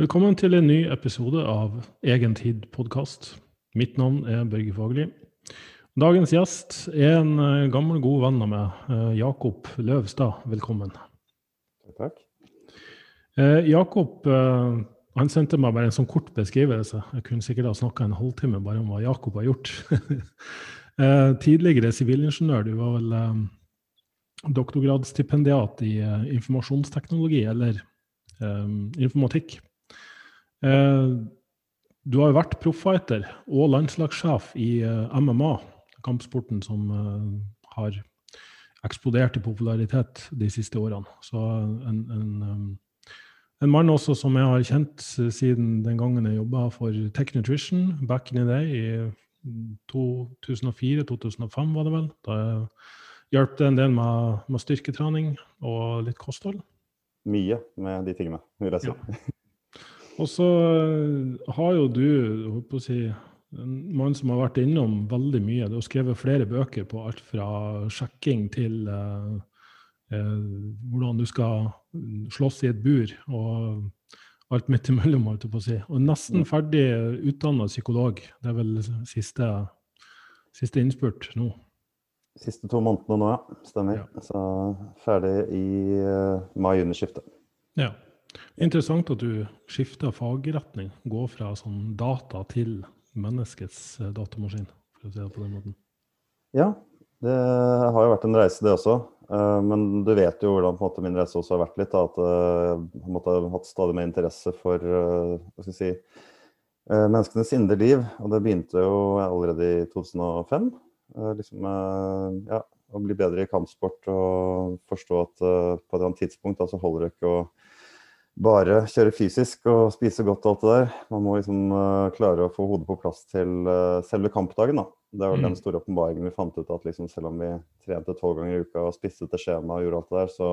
Velkommen til en ny episode av Egen tid-podkast. Mitt navn er Børge Fagerli. Dagens gjest er en eh, gammel, god venn av meg, eh, Jakob Løvstad. Velkommen. Takk. Eh, Jakob han sendte meg bare en sånn kort beskrivelse. Jeg kunne sikkert ha snakka en halvtime bare om hva Jakob har gjort. Tidligere sivilingeniør. Du var vel doktorgradsstipendiat i informasjonsteknologi, eller informatikk. Du har jo vært profffighter og landslagssjef i MMA kampsporten som uh, har eksplodert i popularitet de siste årene. Så en, en, en mann også som jeg har kjent siden den gangen jeg jobba for Tech Nutrition back in the day, i 2004-2005 var det vel. Da hjalp det en del med, med, styrketrening og litt kosthold. Mye med de tingene, vil jeg si. Ja. Og så eh, har jo du, på å si, en mann som har vært innom veldig mye. Du har skrevet flere bøker på alt fra sjekking til eh, eh, hvordan du skal slåss i et bur, og alt midt imellom, holdt jeg på å si. Og nesten ferdig utdanna psykolog. Det er vel siste, siste innspurt nå. Siste to månedene nå, ja. Stemmer. Ja. Så ferdig i uh, mai-juni-skiftet. Ja. Interessant at du skifter fagretning. Går fra sånn data til menneskets eh, datamaskin, for å si det på den måten? Ja, det har jo vært en reise, det også. Eh, men du vet jo hvordan måte, min reise også har vært litt. At eh, jeg måtte ha hatt stadig mer interesse for hva skal jeg si, menneskenes indre liv. Og det begynte jo allerede i 2005. Liksom, ja, å bli bedre i kampsport og forstå at på et eller annet tidspunkt da, så holder det ikke å bare kjøre fysisk og spise godt og alt det der. Man må liksom uh, klare å få hodet på plass til uh, selve kampdagen. da. Det var mm. den store åpenbaringen vi fant ut at liksom, selv om vi trente tolv ganger i uka og spiste til skjema og gjorde alt det der, så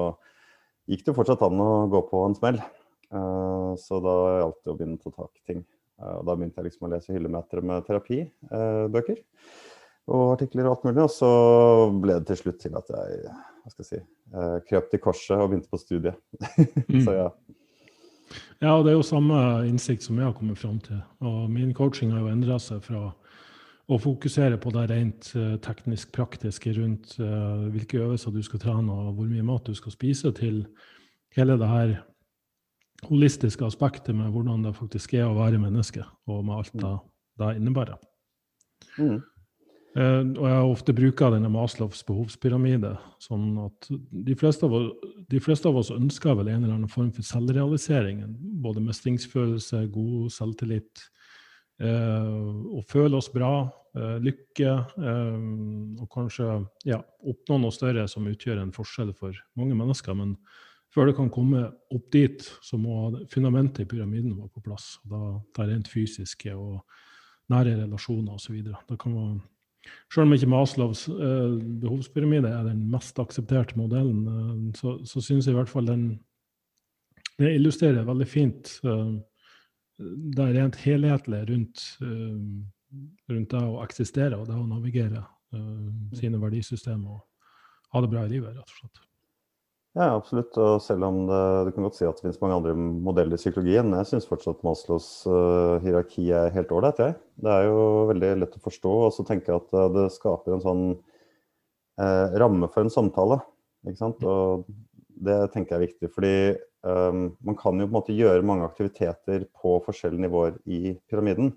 gikk det fortsatt an å gå på en smell. Uh, så da gjaldt det å begynne å ta tak i ting. Da begynte jeg liksom å lese hyllemetere med terapibøker og artikler og alt mulig. Og så ble det til slutt til at jeg hva skal jeg si, krøp til korset og begynte på studiet. Mm. så ja. Ja, det er jo samme innsikt som jeg har kommet fram til. Og min coaching har jo endra seg fra å fokusere på det rent uh, teknisk-praktiske rundt uh, hvilke øvelser du skal trene og hvor mye mat du skal spise, til hele det her holistiske aspektet med hvordan det faktisk er å være menneske, og med alt det det innebærer. Mm. Uh, og jeg har ofte bruker denne Maslows behovspyramide. sånn at de fleste, oss, de fleste, av oss, ønsker vel en eller annen form for selvrealisering. Både mestringsfølelse, god selvtillit, eh, å føle oss bra, eh, lykke. og kanskje ja, oppnå noe større som utgjør en forskjell for mange mennesker. Men før det kan komme opp dit, så må fundamentet i pyramiden være på plass. Og Da, det er rent fysiske og nære relasjoner osv. Det kan være selv om ikke Maslows uh, behovspyramide er den mest aksepterte modellen, uh, så, så syns jeg i hvert fall den det illustrerer veldig fint uh, det rent helhetlige rundt, rundt det å eksistere og det å navigere sine verdisystemer og ha det bra i livet, rett og slett. Ja, absolutt. Og selv om det, du kan godt si at det finnes mange andre modeller i psykologien, jeg syns fortsatt Maslows uh, hierarki er helt ålreit, jeg. Det er jo veldig lett å forstå, og så tenker jeg at uh, det skaper en sånn uh, ramme for en samtale. Ikke sant? Og det tenker jeg er viktig, fordi um, man kan jo på en måte gjøre mange aktiviteter på forskjellige nivåer i pyramiden.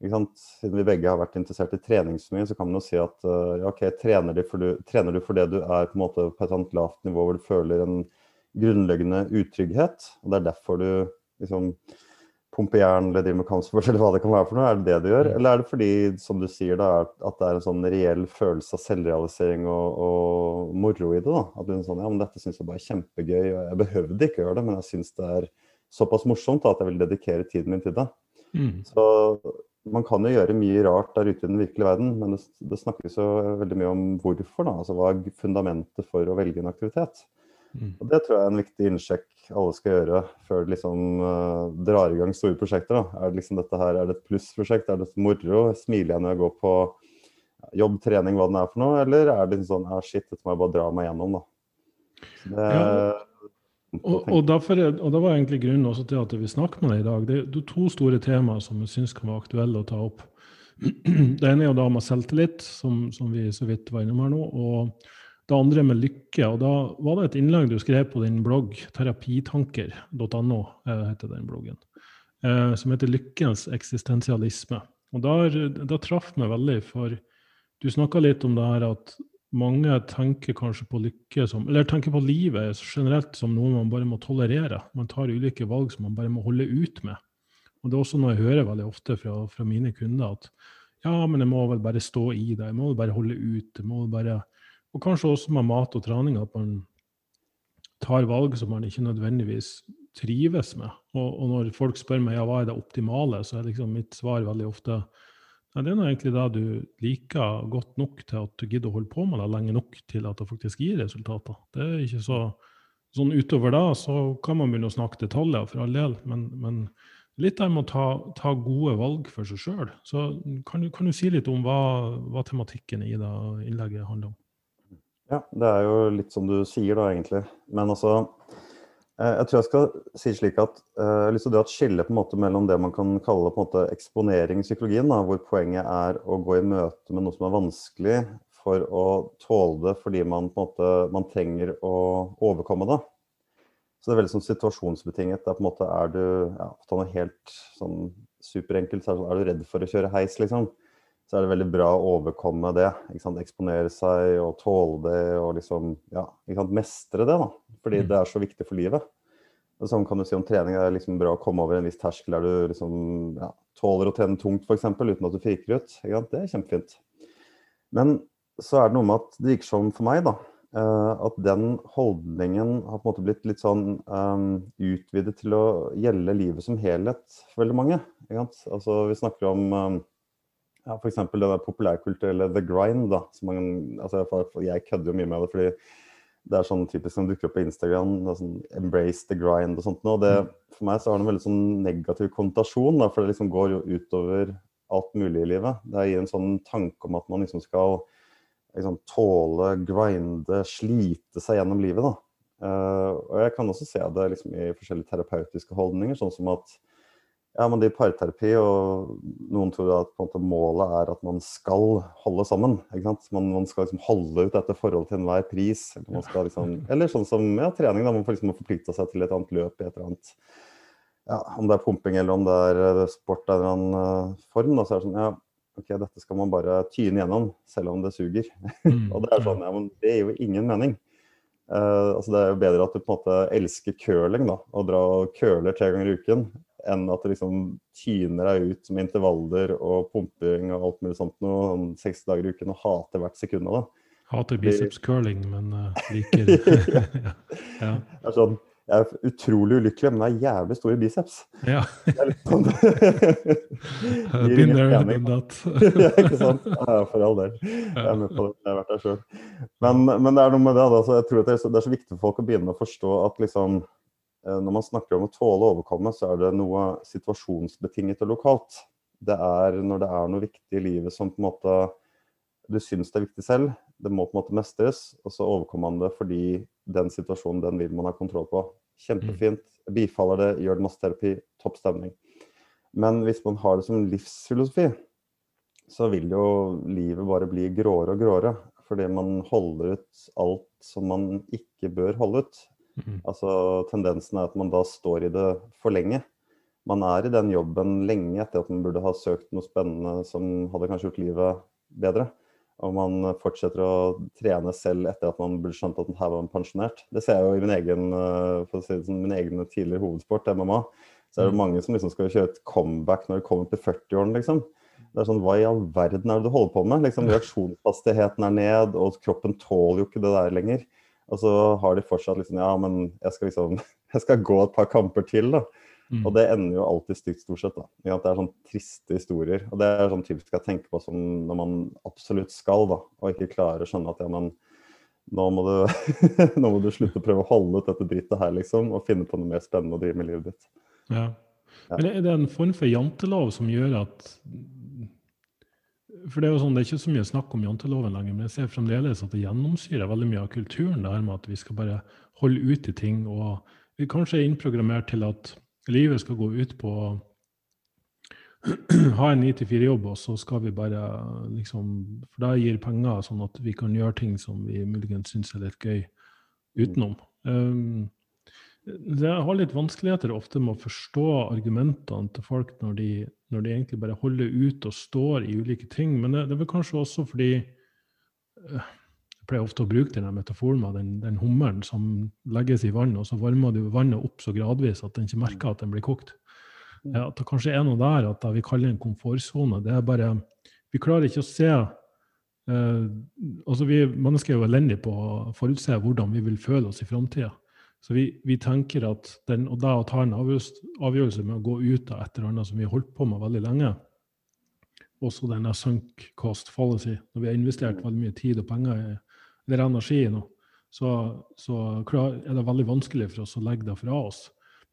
Siden vi begge har vært interessert i trening så mye, så kan man jo si at uh, ja, ok, trener du, du, trener du, for det du er på, en måte på et annet lavt nivå hvor du føler en grunnleggende utrygghet, og det er derfor du liksom pumper jern eller driver med kampsport eller hva det kan være for noe? Er det det du gjør? Mm. Eller er det fordi, som du sier, da, at det er en sånn reell følelse av selvrealisering og, og moro i det? da? At du er sånn, ja, men dette syns jeg bare er kjempegøy, og jeg behøvde ikke å gjøre det, men jeg syns det er såpass morsomt da, at jeg vil dedikere tiden min til det. Mm. Så man kan jo gjøre mye rart der ute i den virkelige verden, men det, det snakkes jo veldig mye om hvorfor. da, altså Hva er fundamentet for å velge en aktivitet? Mm. Og Det tror jeg er en viktig innsjekk alle skal gjøre før de liksom uh, drar i gang store prosjekter. da. Er det liksom dette her, er det et plussprosjekt? Er det moro? Smiler jeg når jeg går på jobb, trening, hva det er for noe? Eller er det liksom sånn ah, shit, dette må jeg bare dra meg gjennom, da. Det, ja. Og, og, derfor, og, det var egentlig grunnen også til at vi snakker med deg i dag. Det er to store temaer som jeg syns kan være aktuelle å ta opp. Det ene er jo da med selvtillit, som, som vi så vidt var innom her nå. Og det andre med lykke. Og da var det et innlegg du skrev på din blogg, terapitanker.no, eh, heter den bloggen, eh, som heter 'Lykkens eksistensialisme'. Og da traff meg veldig, for du snakka litt om det her at mange tenker kanskje på lykke som Eller tenker på livet generelt som noe man bare må tolerere. Man tar ulike valg som man bare må holde ut med. Og det er også noe jeg hører veldig ofte fra, fra mine kunder, at ja, men jeg må vel bare stå i det. Jeg må vel bare holde ut. jeg må vel bare og kanskje også med mat og trening, at man tar valg som man ikke nødvendigvis trives med. Og, og når folk spør meg ja, hva er det optimale, så er liksom mitt svar veldig ofte ja, det er egentlig det du liker godt nok til at du gidder å holde på med det lenge nok til at det faktisk gir resultater. Det er ikke så sånn Utover det så kan man begynne å snakke detaljer, for all del, men, men litt der med å ta, ta, gode valg for seg sjøl. Så kan du, kan du, si litt om hva, hva tematikken i det innlegget handler om? Ja, det er jo litt som du sier da, egentlig. Men altså Jeg tror jeg skal si slik at eh, jeg lyst til å dra et skille på en måte mellom det man kan kalle på en måte eksponering i psykologien, da, hvor poenget er å gå i møte med noe som er vanskelig for å tåle det fordi man på en måte man trenger å overkomme det. Så det er veldig sånn situasjonsbetinget. Der på en måte er du ja, helt sånn superenkelt, så er, er du redd for å kjøre heis, liksom så er det veldig bra å overkomme det. Eksponere seg og tåle det og liksom, ja, mestre det. da, Fordi mm. det er så viktig for livet. Det samme kan du si om trening. Det er liksom bra å komme over en viss terskel der du liksom, ja, tåler å trene tungt f.eks. uten at du friker ut. Det er kjempefint. Men så er det noe med at det virker som for meg da, eh, at den holdningen har på en måte blitt litt sånn um, utvidet til å gjelde livet som helhet for veldig mange. Altså, vi snakker om um, ja, F.eks. det der populærkulturelle the grind. da, man, altså, Jeg kødder jo mye med det, fordi det er sånn typisk som dukker opp på Instagram. Sånn, 'Embrace the grind' og sånt. Og det, mm. for meg så har det en veldig sånn negativ konnotasjon, da, for det liksom går jo utover alt mulig i livet. Det gir en sånn tanke om at man liksom skal liksom, tåle, grinde, slite seg gjennom livet. da. Uh, og jeg kan også se det liksom, i forskjellige terapeutiske holdninger, sånn som at ja, men det er parterapi, og noen tror at måte, målet er at man skal holde sammen. Man, man, skal liksom holde ut dette forholdet til enhver pris. Eller, liksom, eller sånn som ja, trening, da man får liksom forplikta seg til et annet løp i et eller annet ja, Om det er pumping eller om det er eh, sport eller en uh, form, da, så er det sånn ja, ok, dette skal man bare tyne gjennom, selv om det suger. Mm. og det er sånn, ja, men det gir jo ingen mening. Uh, altså Det er jo bedre at du på en måte elsker curling da, og drar og curler tre ganger i uken, enn at det liksom tyner deg ut med intervaller og pumping og alt mulig sånt noe sånn 60 dager i uken og hater hvert sekund av det. Hater biceps curling, men uh, liker ja. ja. Det er sånn, jeg er utrolig ulykkelig, men jeg har jævlig store biceps. Ja. Sånn, Been there, done that. ja, ikke sant? Ja, for all del. Jeg er med på det. Jeg har vært der sjøl. Men, men, det er noe med det. Altså, jeg tror det er, så, det er så viktig for folk å begynne å forstå at liksom når man snakker om å tåle å overkomme, så er det noe situasjonsbetinget og lokalt. Det er når det er noe viktig i livet som på en måte du syns det er viktig selv, det må på en måte mestres, og så overkommer man det fordi den situasjonen den vil man ha kontroll på. Kjempefint. Bifaller det, gjør det masse terapi, topp stemning. Men hvis man har det som livsfilosofi, så vil jo livet bare bli gråere og gråere. Fordi man holder ut alt som man ikke bør holde ut. Mm. Altså Tendensen er at man da står i det for lenge. Man er i den jobben lenge etter at man burde ha søkt noe spennende som hadde kanskje gjort livet bedre. Og man fortsetter å trene selv etter at man burde skjønt at her var man pensjonert. Det ser jeg jo i min egen, eh, for å si det sånn, min egen tidligere hovedsport, MMA. Så er det mm. mange som liksom skal kjøre et comeback når de kommer til 40-årene, liksom. Det er sånn, Hva i all verden er det du holder på med? Liksom, reaksjonshastigheten er ned, og kroppen tåler jo ikke det der lenger. Og så har de fortsatt liksom Ja, men jeg skal liksom Jeg skal gå et par kamper til, da. Mm. Og det ender jo alltid stygt, stort sett. da. Det er sånn triste historier. Og det er sånn typisk jeg tenker på som når man absolutt skal, da, og ikke klarer å skjønne at ja, men nå må, du, nå må du slutte å prøve å holde ut dette drittet her, liksom, og finne på noe mer spennende å drive med livet ditt. Ja. Men er det en form for jantelov som gjør at for Det er jo sånn, det er ikke så mye snakk om janteloven lenger, men jeg ser fremdeles at det gjennomsyrer veldig mye av kulturen. det her med At vi skal bare holde ut i ting og vi kanskje er innprogrammert til at livet skal gå ut på å ha en 9-4-jobb, og så skal vi bare liksom For det gir penger, sånn at vi kan gjøre ting som vi muligens syns er litt gøy utenom. Um, jeg har litt vanskeligheter ofte med å forstå argumentene til folk når de, når de egentlig bare holder ut og står i ulike ting. Men det, det er vel kanskje også fordi uh, Jeg pleier ofte å bruke denne metaforen med den, den hummeren som legges i vann, og så varmer du vannet opp så gradvis at den ikke merker at den blir kokt. Mm. Ja, at det kanskje er noe der at det vi kaller en komfortsone, det er bare Vi klarer ikke å se uh, altså Vi mennesker er jo elendige på å forutse hvordan vi vil føle oss i framtida. Så vi, vi, tenker at den, og da å ta en avgjørelse med å gå ut av et eller annet som vi har holdt på med veldig lenge, også denne sunk cost fallacy, når vi har investert mm. veldig mye tid og penger i, eller energi i noe, så, så, er det veldig vanskelig for oss å legge det fra oss.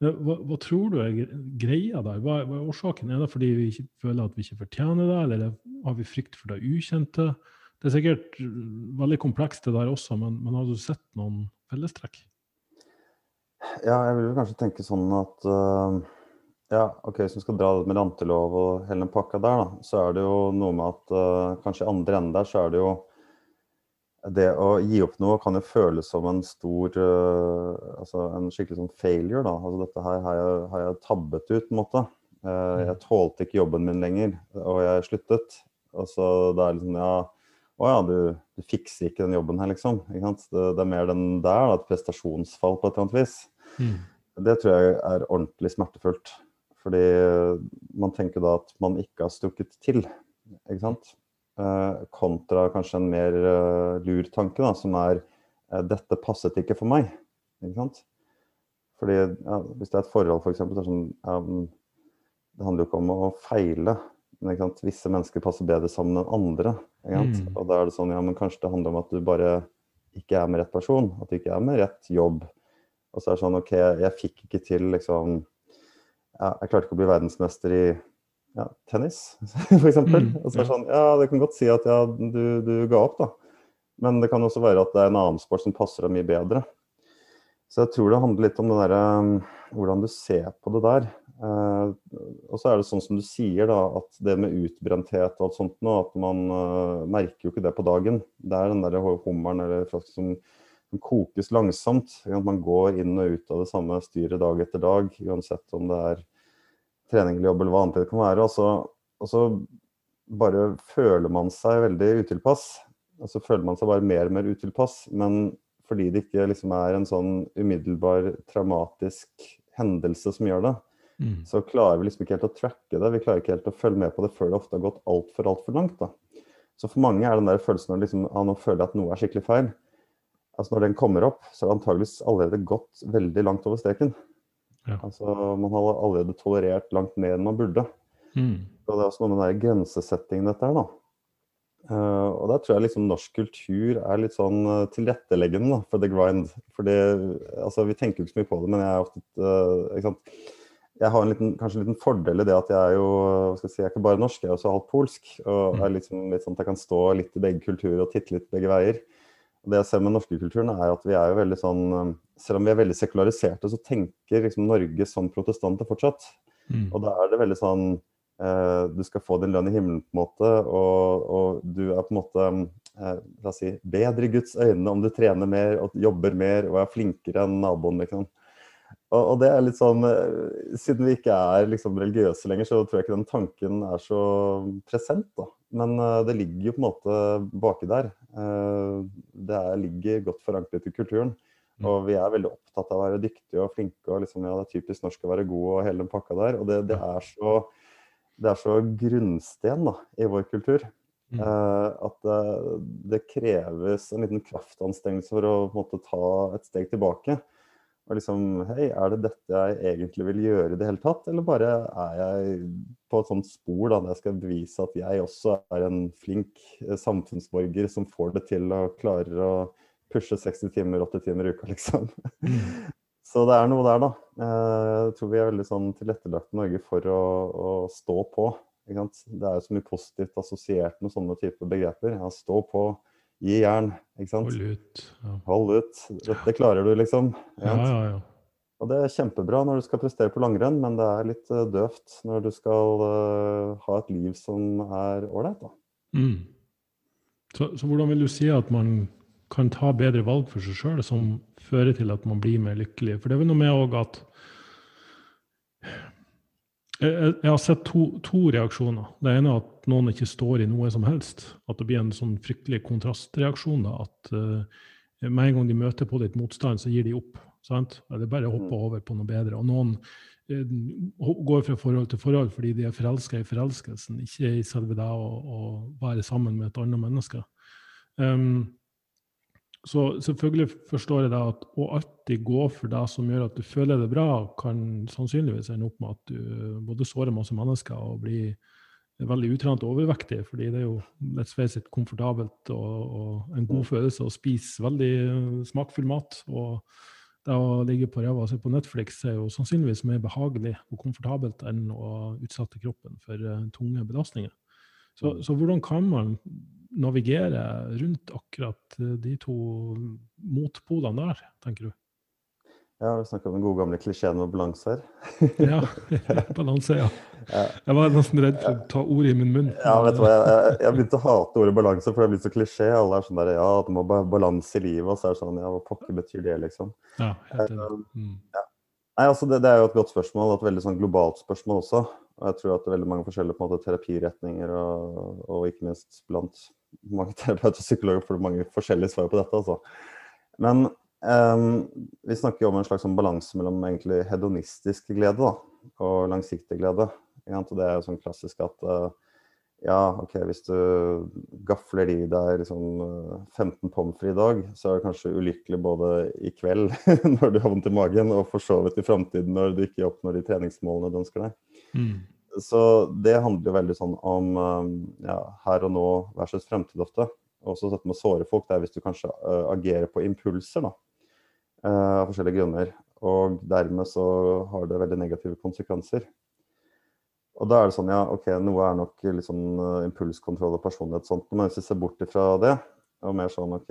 Men hva, hva tror du er greia der? Hva, hva, er årsaken? Er det fordi vi føler at vi ikke fortjener det, eller har vi frykt for det ukjente? Det er sikkert veldig komplekst det der også, men, men har du sett noen fellestrekk? Ja, jeg vil kanskje tenke sånn at uh, ja, ok, Hvis vi skal dra med rantelov og hele den pakka der, da, så er det jo noe med at uh, kanskje i andre enden der så er det jo det å gi opp noe kan jo føles som en stor uh, altså En skikkelig sånn failure. da, altså Dette her har jeg, har jeg tabbet ut, på en måte. Uh, jeg tålte ikke jobben min lenger, og jeg sluttet. Og så det er liksom Ja, å ja, du, du fikser ikke den jobben her, liksom. Det, det, er mer den der, da, et prestasjonsfall på et eller annet vis. Mm. Det tror jeg er ordentlig smertefullt. Fordi man tenker da at man ikke har strukket til. Ikke sant? Eh, kontra kanskje en mer eh, lur tanke, da, som er eh, 'dette passet ikke for meg'. Ikke sant? Fordi ja, Hvis det er et forhold, f.eks., for sånn, um, det handler jo ikke om å feile. Visse mennesker passer bedre sammen enn andre. Mm. Og da er det sånn, ja, men kanskje det handler om at du bare ikke er med rett person. At du ikke er med rett jobb. Og så er det sånn OK, jeg fikk ikke til liksom ja, Jeg klarte ikke å bli verdensmester i ja, tennis, f.eks. Mm, og så er det sånn Ja, det kan godt si at ja, du, du, ga opp, da. Men det kan også være at det er en annen sport som passer deg mye bedre. Så jeg tror det handler litt om det der, um, hvordan du ser på det der. Uh, og så er det sånn som du sier, da, at det med utbrenthet og alt sånt nå, at man uh, merker jo ikke det på dagen. Det er den der hummeren eller som som kokes langsomt. Man går inn og ut av det samme styret dag etter dag, uansett om det er trening eller jobb eller hva annet det kan være. Og så, og så bare føler man seg veldig utilpass. Og så føler man seg bare mer og mer utilpass. Men fordi det ikke liksom er en sånn umiddelbar traumatisk hendelse som gjør det, mm. så klarer vi liksom ikke helt å tracke det. Vi klarer ikke helt å følge med på det før det ofte har gått altfor, altfor langt. da. Så for mange er den der følelsen av liksom, ah, nå føler jeg at noe er skikkelig feil altså når den kommer opp, så har det antageligvis allerede gått veldig langt over streken. Ja. Altså, man har allerede tolerert langt mer enn man burde. Mm. Og det er også noe med den grensesettingen dette her, da. Uh, og der tror jeg liksom norsk kultur er litt sånn uh, tilretteleggende da, for the grind. Fordi, altså, vi tenker jo ikke så mye på det, men jeg er ofte uh? Jeg har en liten, kanskje en liten fordel i det at jeg er jo hva skal jeg si, jeg er ikke bare norsk, jeg er også halvt polsk. Og mm. er liksom, litt sånn at jeg kan stå litt i begge kulturer og titte litt begge veier Og det jeg ser med norske kulturen, er at vi er jo veldig sånn um, Selv om vi er veldig sekulariserte, så tenker liksom Norge som protestanter fortsatt. Mm. Og da er det veldig sånn eh, Du skal få din lønn i himmelen, på en måte, og, og du er på en måte eh, la oss si, bedre i Guds øyne om du trener mer og jobber mer og er flinkere enn naboen. liksom. Og, og, det er litt sånn eh, Siden vi ikke er liksom religiøse lenger, så tror jeg ikke den tanken er så present. da. Men uh, det ligger jo på en måte baki der. Uh, det er, ligger godt forankret i kulturen. Mm. Og vi er veldig opptatt av å være dyktige og flinke. og liksom, ja, Det er typisk norsk å være god og hele den pakka der. Og det, det, er, så, det er så grunnsten da, i vår kultur. Mm. Uh, at det, det, kreves en liten kraftanstrengelse for å på en måte, ta et steg tilbake. Og liksom Hei, er det dette jeg egentlig vil gjøre i det hele tatt? Eller bare er jeg på et sånt spor da, der jeg skal bevise at jeg også er en flink eh, samfunnsborger som får det til og klarer å pushe 60 timer, 80 timer i uka, liksom. Mm. Så det er noe der, da. Eh, jeg tror vi er veldig sånn tilrettelagt i Norge for å, å stå på. Det er jo så mye positivt assosiert med sånne typer begreper. Ja, stå på, Gi jern, ikke sant. Hold ut. Ja. Hold ut. Dette klarer du, liksom. Ja, ja, ja. Og det er kjempebra når du skal prestere på langrenn, men det er litt uh, døvt når du skal uh, ha et liv som er ålreit, da. Mm. Så, så, hvordan vil du si at man kan ta bedre valg for seg sjøl som fører til at man blir mer lykkelig? For det er vel noe med òg at jeg, jeg har sett to, to, reaksjoner. Det ene er at noen ikke står i noe som helst. At det blir en sånn fryktelig kontrastreaksjon. da, At uh, med en gang de møter på litt motstand, så gir de opp. sant? Eller bare hopper mm. over på noe bedre. Og noen uh, går fra forhold til forhold fordi de er forelska i forelskelsen, ikke i selve det å, og være sammen med et annet menneske. Um, så selvfølgelig forstår jeg da at å alltid gå for det som gjør at du føler det bra, kan sannsynligvis ende opp med at du både sårer masse mennesker og blir veldig utrent og overvektig. fordi det er jo let's face it, komfortabelt og, og en god mm. følelse å spise veldig smakfull mat. og det å ligge på ræva og se på Netflix er jo sannsynligvis mer behagelig og komfortabelt enn å utsette kroppen for uh, tunge belastninger. Så, mm. så, hvordan kan man navigere rundt akkurat eh, de to motpolene der, tenker du? Ja, vi snakker om den gode gamle klisjeen med balanse her. ja, balanse, ja. Jeg var nesten redd for å ta ordet i min munn. Ja, vet du hva, jeg, jeg, begynte å hate ordet balanse, for det er blitt så klisjé. Alle er sånn der Ja, det må være balanse i livet. Og så er det sånn Ja, hva pokker betyr det, liksom? Ja, helt enig. Eh, mm. Ja. Nei, altså det, det, er jo et godt spørsmål, et veldig sånn globalt spørsmål også. Og jeg tror at det er veldig mange forskjellige måte, terapiretninger, og, og, ikke minst blant mange terapeuter og psykologer får mange forskjellige svar på dette. Altså. Men um, vi snakker jo om en slags sånn balanse mellom egentlig hedonistisk glede da, og langsiktig glede. Og det er jo sånn klassisk at uh, ja, ok, hvis du gafler i deg liksom 15 eh, pommes frites i dag, så er det kanskje ulykkelig både i kveld når du har vondt i magen, og for så vidt i framtiden når du ikke oppnår de treningsmålene du ønsker deg. Mm. Så det handler jo veldig sånn om eh, ja, her og nå versus fremtid ofte. Også dette med å såre folk, det er hvis du kanskje uh, agerer på impulser da, uh, av forskjellige grunner. Og dermed så har det veldig negative konsekvenser. Og da er det sånn, ja, ok, noe er nok litt sånn uh, impulskontroll og personlighet og sånt, men hvis vi ser bort ifra det, og mer sånn ok,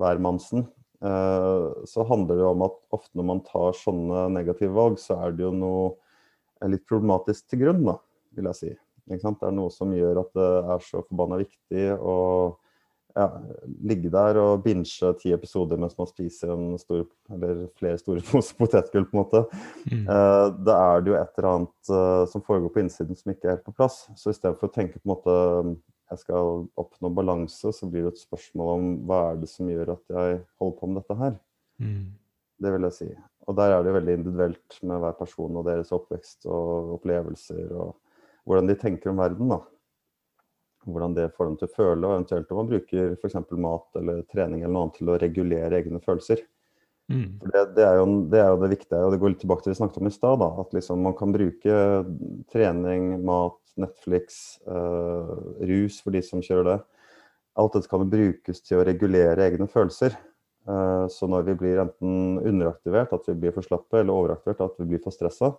hvermannsen, uh, så handler det om at ofte når man tar sånne negative valg, så er det jo noe litt problematisk til grunn, da, vil jeg si. Det er noe som gjør at det er så forbanna viktig å ja, ligge der og binche ti episoder mens man spiser en stor, eller flere store poser potetgull, på en måte. Mm. Eh, da er det jo et eller annet eh, som foregår på innsiden som ikke er helt på plass. Så istedenfor å tenke på en måte jeg skal oppnå balanse, så blir det et spørsmål om hva er det som gjør at jeg holder på med dette her. Mm. Det vil jeg si. Og der er det jo veldig individuelt med hver person og deres oppvekst og opplevelser og hvordan de tenker om verden. da hvordan det får dem til å føle, og eventuelt om man bruker f.eks. mat eller trening eller noe annet til å regulere egne følelser. Mm. For det, det, er jo, det, er jo, det viktige, og det går litt tilbake til det vi snakket om i stad. At liksom man kan bruke trening, mat, Netflix, uh, rus for de som kjører det. Alt dette kan brukes til å regulere egne følelser. Uh, så når vi blir enten underaktivert, at vi blir for slappe, eller overaktivert, at vi blir for stressa,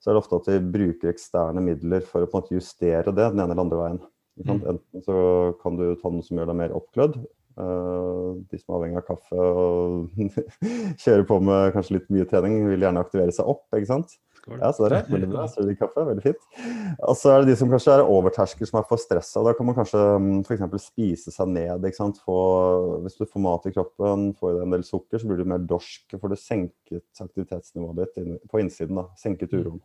så er det ofte at vi bruker eksterne midler for å på en måte justere det den ene eller andre veien. Mm. Enten så kan du ta noe som gjør deg mer oppglødd. Uh, de som er avhengig av kaffe og kjører på med kanskje litt mye trening, vil gjerne aktivere seg opp. ikke sant? Ja, så det er veldig bra. Så kaffe, veldig fint. Og så er det de som kanskje er overtersker, som er for stressa. Da kan man kanskje mm, f.eks. spise seg ned. ikke sant? Få, hvis du får mat i kroppen, får i deg en del sukker, så blir du mer dorsk. Får du senket aktivitetsnivået ditt på innsiden. da, Senket mm. uroen.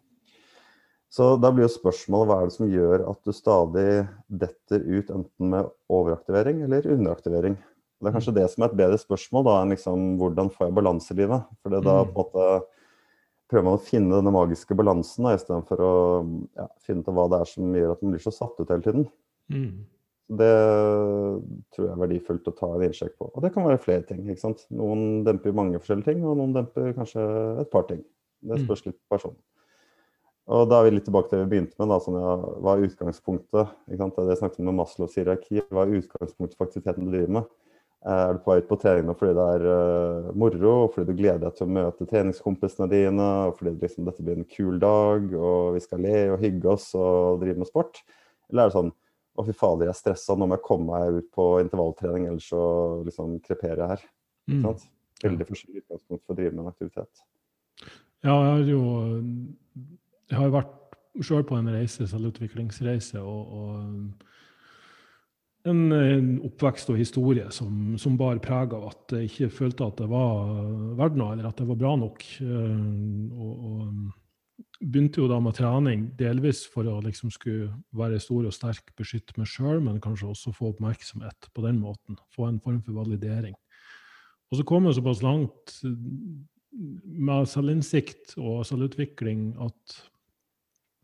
Så da blir jo spørsmålet hva er det som gjør at du stadig detter ut enten med overaktivering eller underaktivering. Det er kanskje mm. det som er et bedre spørsmål da, enn liksom, hvordan får jeg balanse i livet. For da på en måte prøver man å finne denne magiske balansen istedenfor å ja, finne ut hva det er som gjør at man blir så satt ut hele tiden. Mm. Det tror jeg er verdifullt å ta en innsjekk på. Og det kan være flere ting. ikke sant? Noen demper mange forskjellige ting, og noen demper kanskje et par ting. Det mm. spørs litt på personen. Og da er vi litt tilbake til det vi begynte med. Da, sånn, ja, hva er utgangspunktet? Ikke sant? Det jeg snakket om med Maslows hierarki. Hva er utgangspunktet for aktiviteten du driver med? Er du på vei ut på trening fordi det er uh, moro, fordi du gleder deg til å møte treningskompisene dine, og fordi liksom, dette blir en kul dag, og vi skal le og hygge oss og drive med sport? Eller er det sånn å fy fader, jeg er stressa, nå må jeg komme meg ut på intervalltrening, ellers så liksom kreperer jeg her. Mm. Veldig forskjellig utgangspunkt for å drive med en aktivitet. Ja, jeg har jo jeg har vært sjøl på en reise, selvutviklingsreise, og, og en, en, oppvekst og historie som, som bar preg av at jeg ikke følte at det var verdt noe, eller at det var bra nok. Og, og begynte jo da med trening, delvis for å liksom skulle være stor og sterk, beskytte meg sjøl, men kanskje også få oppmerksomhet på den måten. Få en form for validering. Og så kom jeg såpass langt med selvinnsikt og selvutvikling at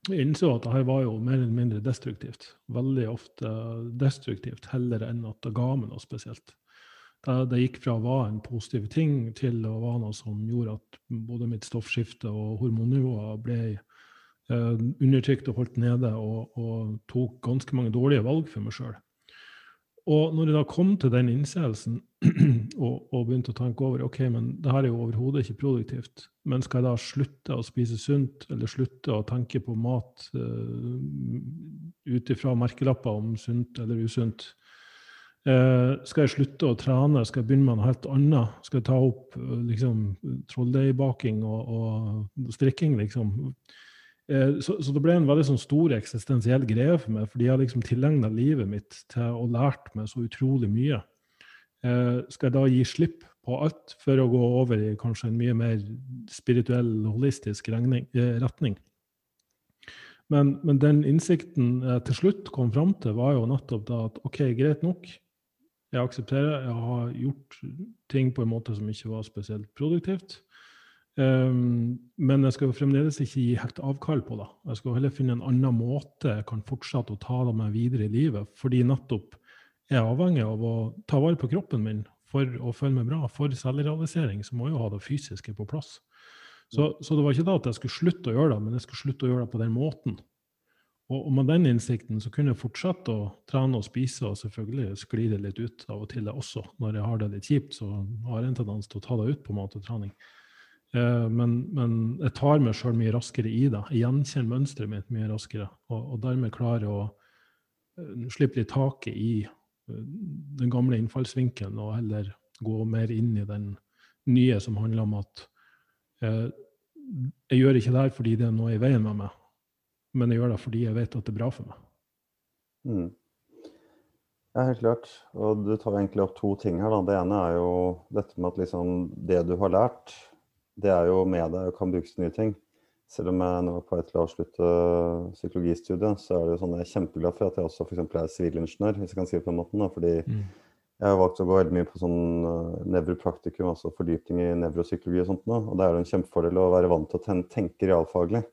jeg innså at dette var jo mer eller mindre destruktivt. Veldig ofte destruktivt, heller enn at det ga meg noe spesielt. Det, det, gikk fra å være en positiv ting til å være noe som gjorde at både mitt stoffskifte og hormonnivåer ble eh, undertrykt og holdt nede, og, og, tok ganske mange dårlige valg for meg sjøl. Og når jeg da kom til den innseelsen og, og, begynte å tenke over ok, men det her er jo overhodet ikke produktivt, men skal jeg da slutte å spise sunt, eller slutte å tenke på mat uh, ut ifra merkelapper om sunt eller usunt? Uh, skal jeg slutte å trene? Skal jeg begynne med noe helt annet? Skal jeg ta opp uh, liksom, trolldeigbaking og, og strikking, liksom? Eh, så, så, det ble en veldig sånn stor eksistensiell greie for meg, fordi jeg har liksom tilegna livet mitt til å lært meg så utrolig mye. Eh, skal jeg da gi slipp på alt for å gå over i kanskje en mye mer spirituell, holistisk regning, eh, retning? Men, men, den innsikten jeg til slutt kom fram til, var jo nettopp da at OK, greit nok. Jeg aksepterer jeg har gjort ting på en måte som ikke var spesielt produktivt. Um, men jeg skal fremdeles ikke gi helt avkall på det. Jeg skal heller finne en annen måte jeg kan fortsette å ta det med videre i livet. Fordi nettopp jeg er avhengig av å ta vare på kroppen min for å føle meg bra. For selvrealisering så må jeg jo ha det fysiske på plass. Så, så, det var ikke da at jeg skulle slutte å gjøre det, men jeg skulle slutte å gjøre det på den måten. Og, og med den innsikten så kunne jeg fortsette å trene og spise, og selvfølgelig skli det litt ut av og til det også. Når jeg har det litt kjipt, så har jeg en tendens til å ta det ut på mat og trening. Eh, men, men, jeg tar meg sjøl mye raskere i det. Jeg gjenkjenner mønsteret mitt mye raskere. Og, og dermed klarer å uh, slippe litt taket i uh, den gamle innfallsvinkelen og heller gå mer inn i den nye som handler om at eh, jeg gjør ikke det her fordi det er noe i veien med meg, men jeg gjør det fordi jeg vet at det er bra for meg. Mm. Ja, helt klart. Og du tar egentlig opp to ting her. Da. Det ene er jo dette med at liksom det du har lært, det er jo med deg og kan brukes til nye ting. Selv om jeg nå er på vei til å avslutte psykologistudiet, så er det sånn jeg er kjempeglad for at jeg også f.eks. er sivilingeniør, hvis jeg kan si det på den måten. Da, fordi mm. jeg har valgt å gå veldig mye på sånn uh, nevropraktikum, altså fordypning i nevropsykologi og sånt. Nå, og da er det en kjempefordel å være vant til å tenke realfaglig.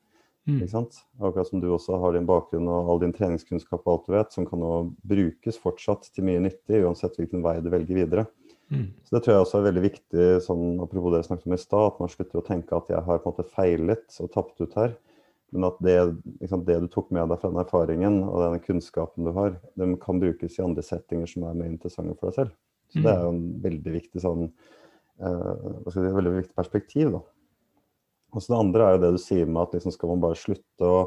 Mm. Ikke sant? Akkurat som du også har din bakgrunn og all din treningskunnskap og alt du vet, som kan nå brukes fortsatt til mye nyttig, uansett hvilken vei du velger videre. Mm. Så Det tror jeg også er veldig viktig, sånn, apropos det jeg snakket om i stad, at man slutter å tenke at jeg har på en måte feilet og tapt ut her. Men at det, liksom, det, du tok med deg fra den erfaringen og den kunnskapen du har, den kan brukes i andre settinger som er mer interessante for deg selv. Så det er jo en veldig viktig, sånn, uh, si, veldig viktig perspektiv. da. Og så Det andre er jo det du sier med at liksom skal man bare slutte å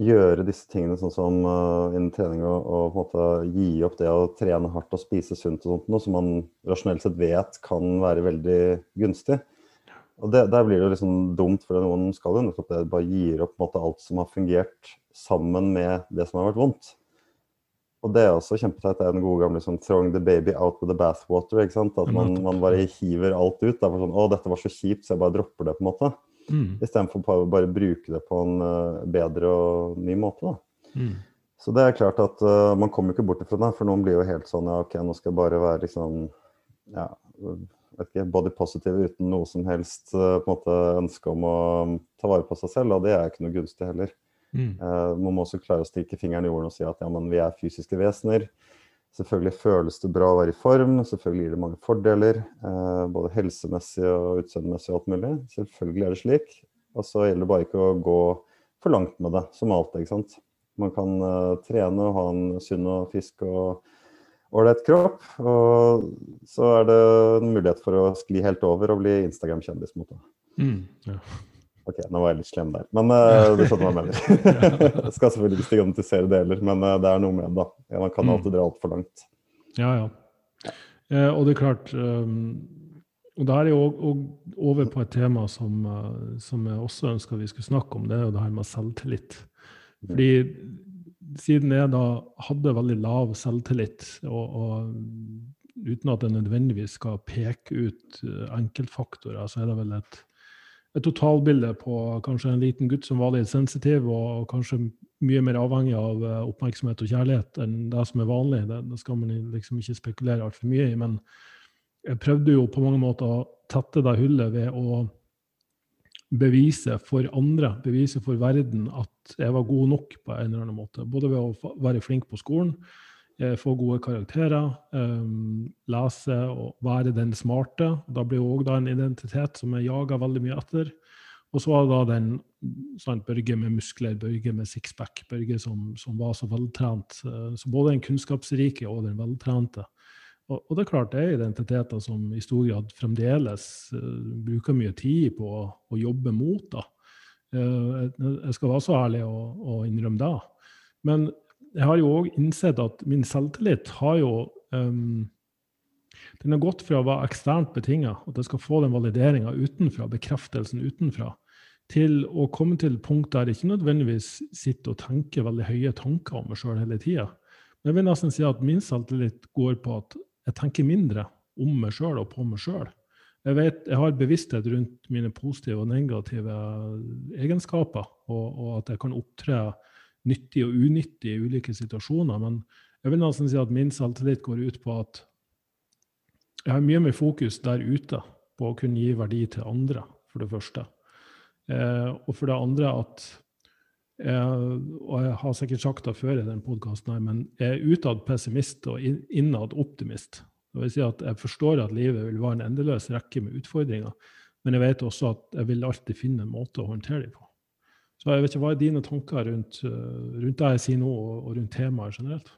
gjøre disse tingene sånn som uh, innen trening og, og, på en måte gi opp det å trene hardt og spise sunt og sånt, noe som man rasjonelt sett vet kan være veldig gunstig. Og det, Der blir det jo liksom dumt, for noen skal jo nettopp det bare gir opp på en måte, alt som har fungert, sammen med det som har vært vondt. Og det er også kjempeteit. Det er den gode gamle sånn 'throwing the baby out with the bathwater'. ikke sant? At man, man bare hiver alt ut. Det er sånn 'Å, dette var så kjipt, så jeg bare dropper det', på en måte. Mm. Istedenfor å bare bruke det på en uh, bedre og ny måte. Mm. Så det er klart at uh, man kommer ikke bort ifra det, for noen blir jo helt sånn ja, ok, nå skal jeg bare være liksom ja, vet ikke, body positive uten noe som helst uh, på en måte ønske om å um, ta vare på seg selv, og det er ikke noe gunstig heller. Mm. Uh, man må også klare å stikke fingeren i jorden og si at ja, men vi er fysiske vesener. Selvfølgelig føles det bra å være i form, selvfølgelig gir det mange fordeler. Eh, både helsemessig og utseendemessig og alt mulig. Selvfølgelig er det slik. Og så gjelder det bare ikke å gå for langt med det, som alltid. ikke sant? Man kan uh, trene og ha en sunn og frisk og ålreit kropp. Og så er det en mulighet for å skli helt over og bli Instagram-kjendis mot det. Mm, ja. Ok, nå var jeg litt slem der, men uh, du skjønner hva jeg mener. jeg skal selvfølgelig ikke stigmatisere det heller, men uh, det er noe med det. da. man kan mm. alltid dra altfor langt. Ja, ja. Eh, og det er klart um, og da er jo over på et tema som, som, jeg også ønska vi skulle snakke om, det er jo det her med selvtillit. Fordi siden jeg da hadde veldig lav selvtillit, og, og uten at jeg nødvendigvis skal peke ut enkeltfaktorer, så er det vel et, et totalbilde på kanskje en liten gutt som var litt sensitiv, og kanskje mye mer avhengig av oppmerksomhet og kjærlighet enn det som er vanlig. Det, det skal man liksom ikke spekulere altfor mye i. men jeg prøvde jo på mange måter å tette det hullet ved å bevise for andre, bevise for verden, at jeg var god nok på en eller annen måte. Både ved å være flink på skolen, eh, få gode karakterer, um, lese og være den smarte. Da blir òg en identitet som jeg jager veldig mye etter. Og så var det da den sant, Børge med muskler, Børge med sixpack, Børge som, som var så veltrent. Eh, så både den kunnskapsrike og den veltrente. Og, og, det er klart det er identiteter som i stor grad fremdeles uh, bruker mye tid på å, å jobbe mot. da. Uh, jeg skal være så ærlig å innrømme det. Men jeg har jo òg innsett at min selvtillit har jo um, Den har gått fra å være eksternt betinga, at jeg skal få den valideringa utenfra, bekreftelsen utenfra, til å komme til punkt der jeg ikke nødvendigvis sitter og tenker veldig høye tanker om meg sjøl hele tida. Men jeg vil nesten si at min selvtillit går på at jeg tenker mindre om meg sjøl og på meg sjøl. Jeg, vet, jeg har bevissthet rundt mine positive og negative egenskaper, og, og, at jeg kan opptre nyttig og unyttig i ulike situasjoner. Men jeg vil nesten si at min selvtillit går ut på at jeg har mye mer fokus der ute på å kunne gi verdi til andre, for det første. Eh, og for det andre at eh, og jeg har sikkert sagt det før i den podkasten, men jeg er utad pessimist og innad optimist. Det vil si at jeg forstår at livet vil være en endeløs rekke med utfordringer, men jeg vet også at jeg vil alltid finne en måte å håndtere dem på. Så jeg vet ikke, Hva er dine tanker rundt, rundt det jeg sier nå, og rundt temaet generelt?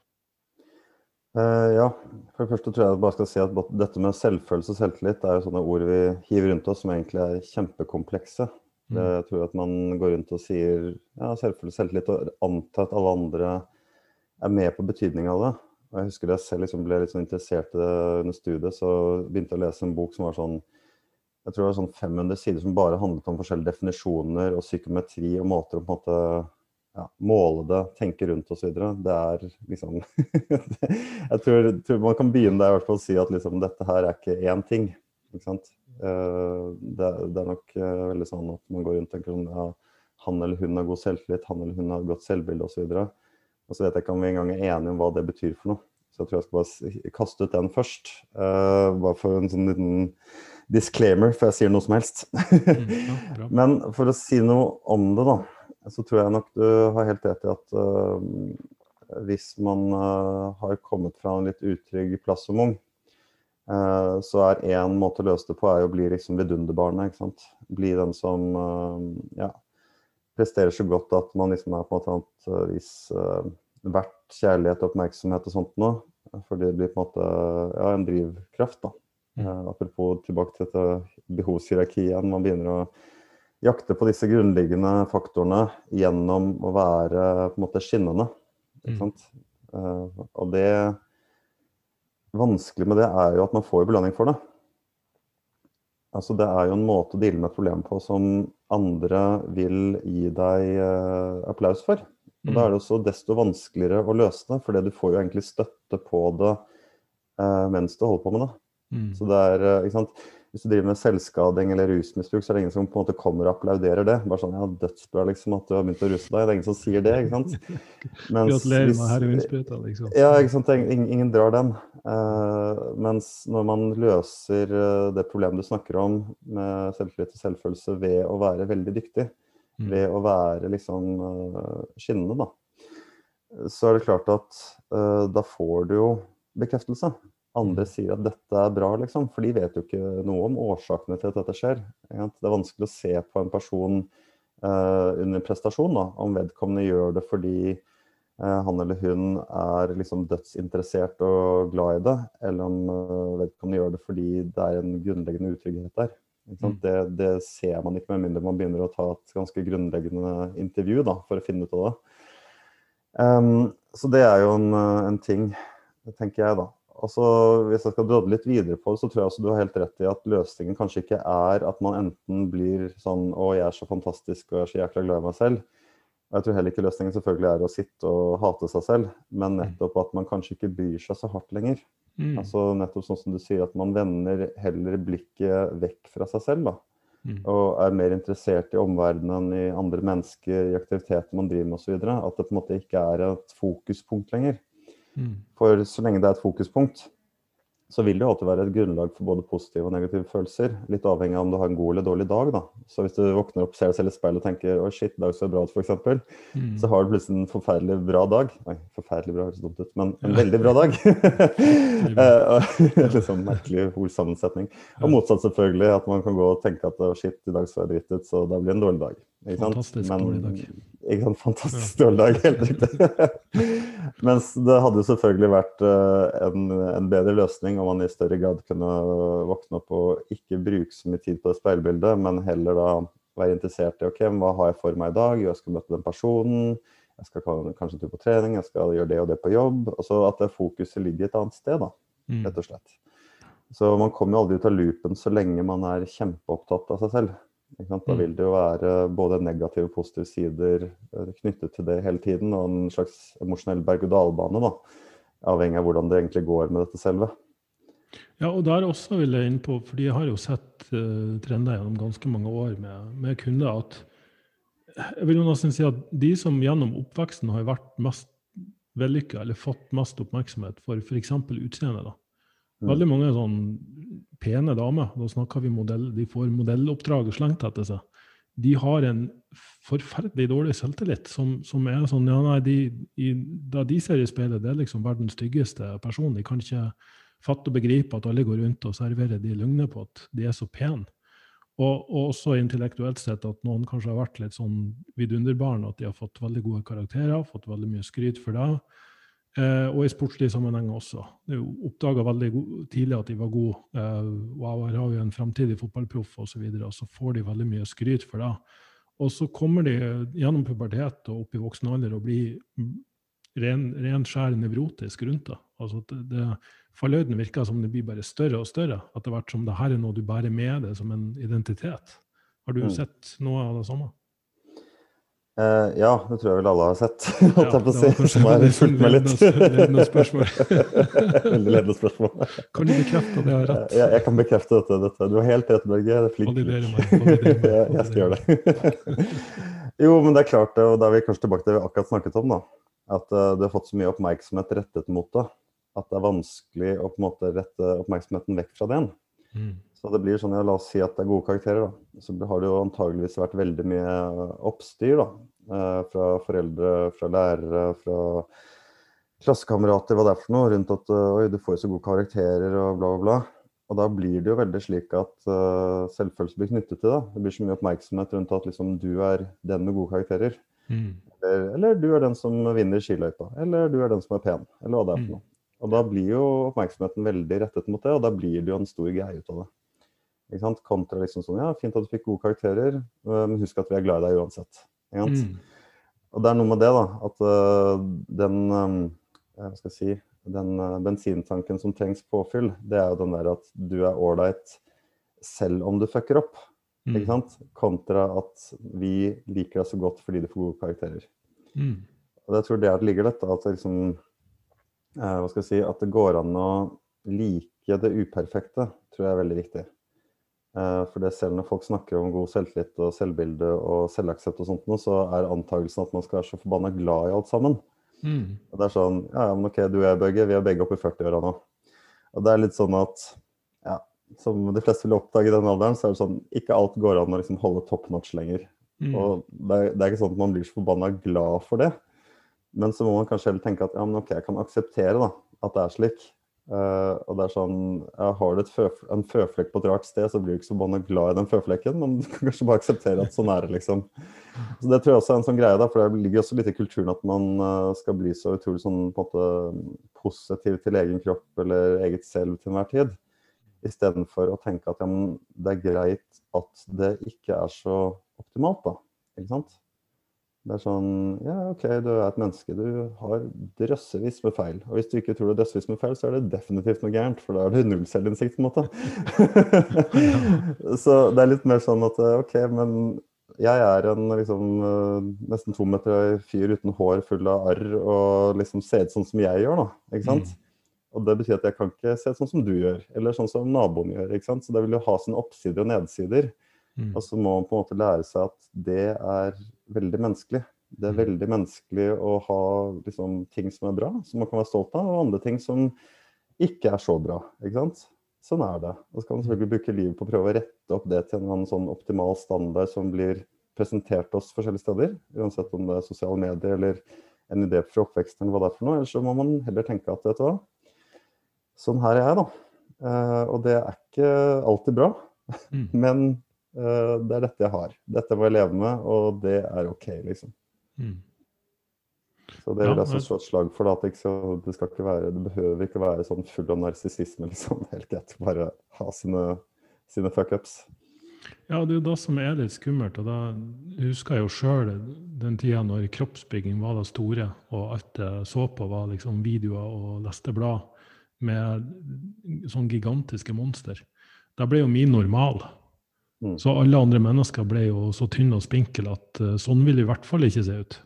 Uh, ja, for det første tror jeg jeg bare skal si at dette med selvfølelse og selvtillit er jo sånne ord vi hiver rundt oss som egentlig er kjempekomplekse. Mm. Jeg tror at man går rundt og sier ja, selvfølelse, selvtillit og antar at alle andre er med på betydningen av det. Og jeg husker da jeg selv liksom ble litt sånn interessert i det under studiet, så begynte jeg å lese en bok som var sånn jeg tror det var sånn 500 sider som bare handlet om forskjellige definisjoner og psykometri og måter å på en måte ja, måle det, tenke rundt osv. Det er liksom Jeg tror, tror, man kan begynne der i hvert fall å si at liksom, dette her er ikke én ting. Ikke sant? Eh, det, det, er nok eh, veldig sånn at man går rundt og tenker sånn ja, han eller hun har god selvtillit, han eller hun har godt selvbilde osv. Og, og så vet jeg ikke om vi engang er enige om hva det betyr for noe. Så jeg tror jeg skal bare kaste ut den først. Uh, bare for en sånn liten disclaimer før jeg sier noe som helst. mm, Men for å si noe om det, da, så tror jeg nok du har helt rett i at uh, hvis man uh, har kommet fra en litt utrygg plass som ung, uh, så er én måte å løse det på, er å bli liksom vidunderbarnet. ikke sant? Bli den som ja, presterer så godt at man liksom er på måte eh, vis verdt kjærlighet og oppmerksomhet og sånt noe. For det blir på en måte ja, en drivkraft, da. Mm. apropos tilbake til dette behovshierarkiet. Man begynner å jakte på disse grunnleggende faktorene gjennom å være på en måte skinnende. Mm. Mm. og det vanskelig med det er jo at man får belønning for det. Altså Det er jo en måte å deale med et problem på som andre vil gi deg uh, applaus for. Og Da er det også desto vanskeligere å løse det, for du får jo egentlig støtte på det uh, mens du holder på med det. Mm. Så det er, uh, ikke sant? hvis du driver med selvskading eller rusmisbruk, så er det ingen som på en måte kommer og applauderer det. Bare sånn ja, dødsbra liksom at du har begynt å ruse deg. Det er ingen som sier det, ikke sant. Gratulerer med heroinsprøyta, liksom. Ja, ikke sant. Ingen, ingen drar den. Uh, mens når man løser uh, det problemet du snakker om med selvtillit og selvfølelse ved å være veldig dyktig, mm. ved å være liksom uh, skinnende, da, så er det klart at da får du jo bekreftelse andre sier at dette er bra, liksom. For de vet jo ikke noe om årsakene til at dette skjer. Det er vanskelig å se på en person uh, under prestasjon, da, om vedkommende gjør det fordi uh, han eller hun er liksom dødsinteressert og glad i det, eller om uh, vedkommende gjør det fordi det er en grunnleggende utrygghet der. Mm. Det, det, ser man ikke med mindre man begynner å ta et ganske grunnleggende intervju da, for å finne ut av det. Um, så det er jo en, en ting, tenker jeg, da. Altså, hvis jeg skal drodle litt videre på det, så tror jeg altså du har helt rett i at løsningen kanskje ikke er at man enten blir sånn Å, jeg er så fantastisk og jeg er så jækla glad i meg selv. Jeg tror heller ikke løsningen selvfølgelig er å sitte og hate seg selv, men mm. nettopp at man kanskje ikke bryr seg så hardt lenger. Mm. Altså nettopp sånn som du sier, at man vender heller blikket vekk fra seg selv. da. Mm. Og er mer interessert i omverdenen, i andre mennesker, i aktiviteter man driver med osv. At det på en måte ikke er et fokuspunkt lenger. Mm. For så lenge det er et fokuspunkt, så vil det alltid være et grunnlag for både positive og negative følelser. Litt avhengig av om du har en god eller dårlig dag. da. Så hvis du våkner opp, ser deg selv i speilet og tenker å shit, i dag så bra ut, f.eks., mm. så har du plutselig en forferdelig bra dag. Nei, forferdelig bra høres dumt ut, men en veldig bra dag. liksom Merkelig ordsammensetning. Og motsatt selvfølgelig, at man kan gå og tenke at shit, i dag så jeg dritt ut, så da blir det en dårlig dag. Fantastisk Men, dårlig dag. Ikke sant, fantastisk ja. dårlig dag, helt riktig. Mens det hadde jo selvfølgelig vært uh, en, en, bedre løsning om man i større grad kunne våkne opp og ikke bruke så mye tid på det speilbildet, men heller da være interessert i ok, hva har jeg for meg i dag, jeg skal møte den personen, jeg skal kanskje tur på trening, jeg skal gjøre det og det på jobb. Altså at det fokuset ligger et annet sted, da, mm. rett og slett. Så man kommer jo aldri ut av loopen så lenge man er kjempeopptatt av seg selv. Da mm. vil det jo være både negative og positive sider eh, knyttet til det hele tiden, og en slags emosjonell berg-og-dal-bane, da. Avhengig av hvordan det egentlig går med dette selve. Ja, og der også vil jeg inn på, fordi jeg har jo sett uh, trender gjennom ganske mange år med, med kunder, at jeg vil jo nesten si at de som gjennom oppveksten har vært mest vellykka, eller fått mest oppmerksomhet for f.eks. utseendet, da. Mm. Veldig mange sånn pene damer, da snakker vi modell, de får modelloppdrag slengt etter seg. De har en forferdelig dårlig selvtillit som, som er sånn ja nei, de, i, Da de ser i speilet, det er liksom verdens styggeste person. De kan ikke fatte og begripe at alle går rundt og serverer de løgner på at de er så pene. Og, og, også intellektuelt sett at noen kanskje har vært litt sånn vidunderbarn, at de har fått veldig gode karakterer, fått veldig mye skryt for det. Eh, og i sportslig sammenheng også. Jeg oppdaga veldig tidlig at de var gode. Eh, og jeg har jo en fremtidig fotballproff osv., og, så videre, og så får de veldig mye skryt for det. Og så kommer de gjennom pubertet og opp i voksen alder og blir ren, ren skjær nevrotisk rundt det. Altså det, det Fallhøyden virker som det blir bare større og større. At det har vært som det her er noe du bærer med deg som en identitet. Har du mm. sett noe av det samme? Uh, ja, det tror jeg vel alle har sett. Ja, det var si, som har fulgt med litt. Ledende spørsmål. Veldig ledende spørsmål. Kan du bekrefte at jeg har rett? Ja, jeg kan bekrefte dette. dette. Du har helt rett, Børge. Det er flink. ja, jeg skal gjøre det. jo, men det er klart, og da er vi kanskje tilbake til det vi akkurat snakket om, da. At uh, det har fått så mye oppmerksomhet rettet mot det. At det er vanskelig å på en måte rette oppmerksomheten vekk fra det igjen. Mm. Så det blir sånn, ja, La oss si at det er gode karakterer. da. Så har det jo antageligvis vært veldig mye oppstyr da. Eh, fra foreldre, fra lærere, fra klassekamerater, hva det er for noe, rundt at eh, oi, du får jo så gode karakterer og bla, bla, bla. Og da blir det jo veldig slik at uh, selvfølelse blir knyttet til det. Det blir så mye oppmerksomhet rundt at liksom, du er den med gode karakterer. Mm. Eller, eller, du er den som vinner skiløypa. Eller du er den som er pen. Eller hva det er for mm. noe. Og da blir jo oppmerksomheten veldig rettet mot det, og da blir det jo en stor greie ut av det. Kontra liksom sånn Ja, fint at du fikk gode karakterer, øh, men husk at vi er glad i deg uansett. Mm. Og det er noe med det, da. At uh, den um, Hva skal jeg si Den uh, bensintanken som trengs påfyll, det er jo den der at du er ålreit selv om du fucker opp. Mm. Ikke sant? Kontra at vi liker deg så godt fordi du får gode karakterer. Mm. Og jeg tror det er det ligger dette, at, liksom, hva skal jeg si, at det går an å like det uperfekte, tror jeg er veldig viktig. Eh, for det selv når folk snakker om god selvtillit og selvbilde og selvaksept og sånt, så er antakelsen at man skal være så forbanna glad i alt sammen. Mm. Og det er sånn Ja, men OK, du og jeg, Bøgge, vi er begge oppe i 40-åra nå. Og det er litt sånn at ja, som de fleste vil oppdage i den alderen, så er det sånn ikke alt går an å liksom holde top notch lenger. Mm. Og det er, det er, ikke sånn at man blir så forbanna glad for det. Men så må man kanskje heller tenke at ja, men OK, jeg kan akseptere da, at det er slik. Uh, og det er sånn, ja, Har du en føflekk på et rart sted, så blir du ikke så glad i den føflekken, men du kan kanskje bare akseptere at sånn er det, liksom. Så Det tror jeg også er en sånn greie, da, for det ligger også litt i kulturen at man uh, skal bli så utrolig sånn, på en måte, positiv til egen kropp eller eget selv til enhver tid. Istedenfor å tenke at ja, det er greit at det ikke er så optimalt, da. Ikke sant? Det er sånn Ja, OK, du er et menneske. Du har drøssevis med feil. Og hvis du ikke tror du har drøssevis med feil, så er det definitivt noe gærent. For da er du null selvinnsikt, på en måte. så det er litt mer sånn at OK, men jeg er en liksom, eh, nesten to meter høy fyr uten hår, full av arr, og liksom ser ut sånn som jeg gjør, da. Ikke sant? Mm. Og det betyr at jeg kan ikke se ut sånn som du gjør, eller sånn som naboen gjør. ikke sant? Så det vil jo ha sine oppsider og nedsider. Mm. Og så må man på en måte lære seg at det er veldig menneskelig. Det er mm. veldig menneskelig å ha liksom, ting som er bra, som man kan være stolt av, og andre ting som ikke er så bra. ikke sant? Sånn er det. Og så kan man selvfølgelig bruke livet på å prøve å rette opp det til en sånn optimal standard som blir presentert oss forskjellige steder. Uansett om det er sosiale medier eller en idé fra oppveksten eller hva det er for noe. Eller så må man heller tenke at vet du hva, sånn her er jeg, da. Uh, og det er ikke alltid bra, mm. men det er dette jeg har. Dette må jeg leve med, og det er OK, liksom. Mm. Så det vil jeg slå et slag for. At det, det, skal ikke være, det behøver ikke være sånn full av narsissisme, liksom. Helt greit. Bare ha sine, sine fuckups. Ja, det er jo det som er litt skummelt. og da husker jeg jo sjøl den tida når kroppsbygging var det store, og alt jeg så på var liksom videoer og leste blad med sånn gigantiske monster. Da ble jo min normal. Mm. Så alle andre mennesker ble jo så tynne og spinkle at uh, sånn vil det i hvert fall ikke se ut.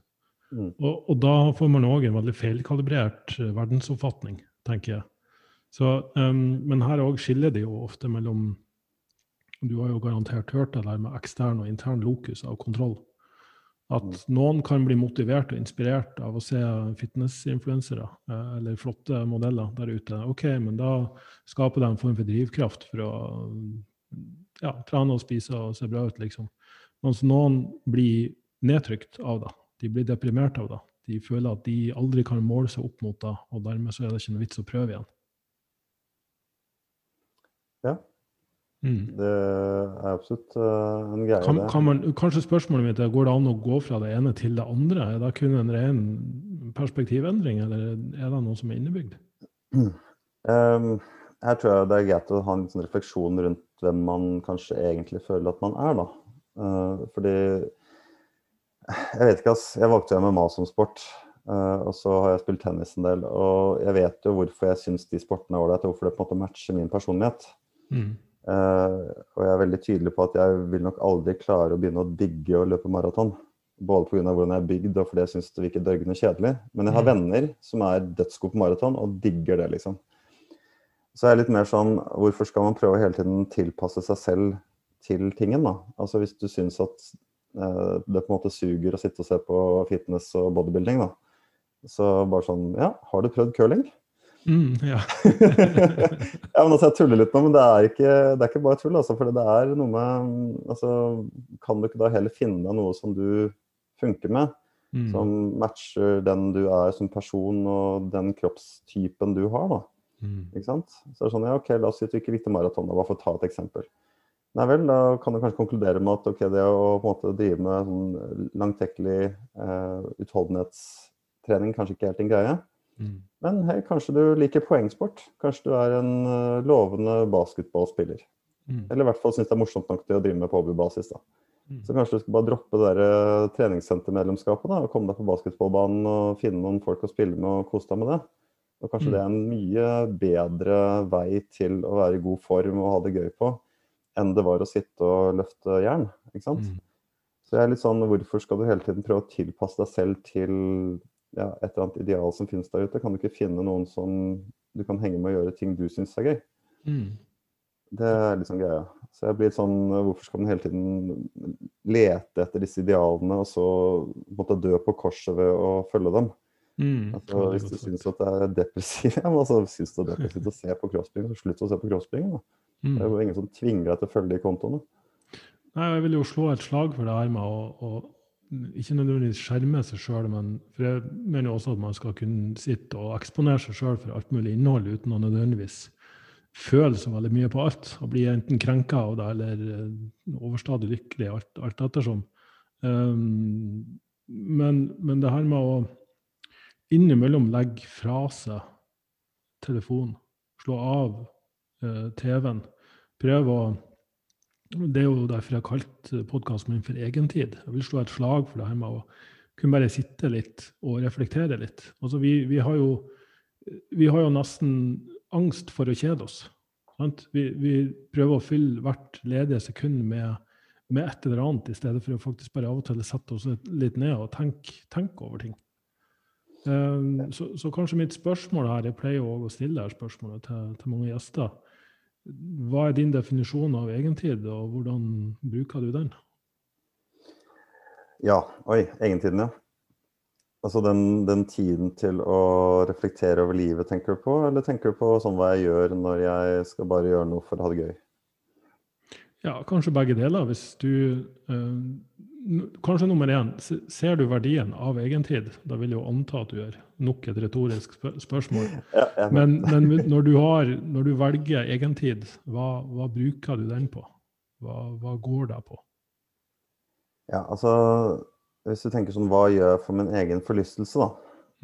Mm. Og, og, da får man òg en veldig feilkalibrert uh, verdensoppfatning, tenker jeg. Så, um, men her òg skiller det jo ofte mellom Du har jo garantert hørt det der med ekstern og intern lokus av kontroll. At mm. noen kan bli motivert og inspirert av å se fitnessinfluensere uh, eller flotte modeller der ute. Ok, men da skaper de en form for drivkraft for å ja, trene og spise og se bra ut, liksom. Mens noen blir nedtrykt av det. De blir deprimert av det. De føler at de aldri kan måle seg opp mot det, og dermed så er det ikke noe vits å prøve igjen. Ja. Mm. Det er absolutt uh, en greie, kan, kan man, kanskje spørsmålet mitt er går det an å gå fra det ene til det andre? Er det kun en ren perspektivendring, eller er det noe som er innebygd? Um, her tror jeg det er greit å ha en sånn refleksjon rundt hvem man kanskje egentlig føler at man er, da. Uh, fordi Jeg vet ikke, ass. Jeg valgte MMA som sport. Uh, og så har jeg spilt tennis en del. Og jeg vet jo hvorfor jeg syns de sportene er ålreite, hvorfor det på en måte matcher min personlighet. Mm. Uh, og jeg er veldig tydelig på at jeg vil nok aldri klare å begynne å digge å løpe maraton. Både pga. hvordan jeg er bygd og fordi jeg syns det virker dørgende kjedelig. Men jeg har mm. venner som er dødsgode på maraton og digger det, liksom. Så er det litt mer sånn Hvorfor skal man prøve hele tiden tilpasse seg selv til tingen? da? Altså Hvis du syns at eh, det på en måte suger å sitte og se på fitness og bodybuilding, da. Så bare sånn Ja, har du prøvd curling? Mm, ja. ja, men altså Jeg tuller litt nå, men det er ikke, det er ikke bare tull. altså, For det er noe med altså, Kan du ikke da heller finne deg noe som du funker med? Mm. Som matcher den du er som person og den kroppstypen du har. da. Mm. Ikke sant? Så det er sånn, ja, ok, La oss si at du ikke likte maraton, bare for å ta et eksempel. Nei vel, da kan du kanskje konkludere med at ok, det å på en måte drive med sånn langtekkelig eh, utholdenhetstrening kanskje ikke er helt din greie. Mm. Men hei, kanskje du liker poengsport. Kanskje du er en uh, lovende basketballspiller. Mm. Eller i hvert fall syns det er morsomt nok til å drive med på hobbybasis. da. Mm. Så kanskje du skal bare droppe det der uh, treningssentermedlemskapet da, og komme deg på basketballbanen og finne noen folk å spille med og kose deg med det. Og kanskje mm. det er en mye bedre vei til å være i god form og ha det gøy på, enn det var å sitte og løfte jern. ikke sant? Mm. Så jeg er litt sånn, hvorfor skal du hele tiden prøve å tilpasse deg selv til ja, et eller annet ideal som finnes der ute? Kan du ikke finne noen som du kan henge med og gjøre ting du syns er gøy? Mm. Det er liksom greia. Så jeg blir sånn Hvorfor skal man hele tiden lete etter disse idealene og så måtte dø på korset ved å følge dem? Mm, altså, hvis du syns at det er depressivt altså, synes det er depressivt å se på crossbygging, så slutt å se på crossbygging. Mm. Det er jo ingen som tvinger deg til å følge de kontoene. Nei, Jeg vil jo slå et slag for det her med å, å ikke nødvendigvis skjerme seg sjøl, men for jeg mener også at man skal kunne sitte og eksponere seg sjøl for alt mulig innhold uten å nødvendigvis føle så veldig mye på alt. Og bli enten krenka av det eller eh, overstadig lykkelig, alt, alt ettersom. Um, men, men det her med å innimellom legge fra seg telefonen. Slå av eh, TV-en. Prøve å Det er jo derfor jeg har kalt podkasten min for Egentid. Jeg vil slå et slag for det her med å kunne bare sitte litt og reflektere litt. Altså vi, vi, har jo, vi, har jo, nesten angst for å kjede oss. Vi, vi, prøver å fylle hvert ledige sekund med, med, et eller annet, i stedet for å faktisk bare av og til sette oss litt ned og tenke, tenke over ting. Um, så, så, kanskje mitt spørsmål her, jeg pleier jo å stille her spørsmålet til, til mange gjester. Hva er din definisjon av egentid, og hvordan bruker du den? Ja, oi, egentiden, ja. Altså den, den, tiden til å reflektere over livet, tenker du på? Eller tenker du på sånn hva jeg gjør når jeg skal bare gjøre noe for å ha det gøy? Ja, kanskje begge deler. Hvis du øh, Kanskje nummer én, ser du verdien av egentid? Da vil jeg jo anta at du gjør. Nok et retorisk spørsmål. Men, men når, du har, når, du velger egentid, hva, hva bruker du den på? Hva, hva går det på? Ja, altså Hvis du tenker sånn hva gjør for min egen forlystelse, da?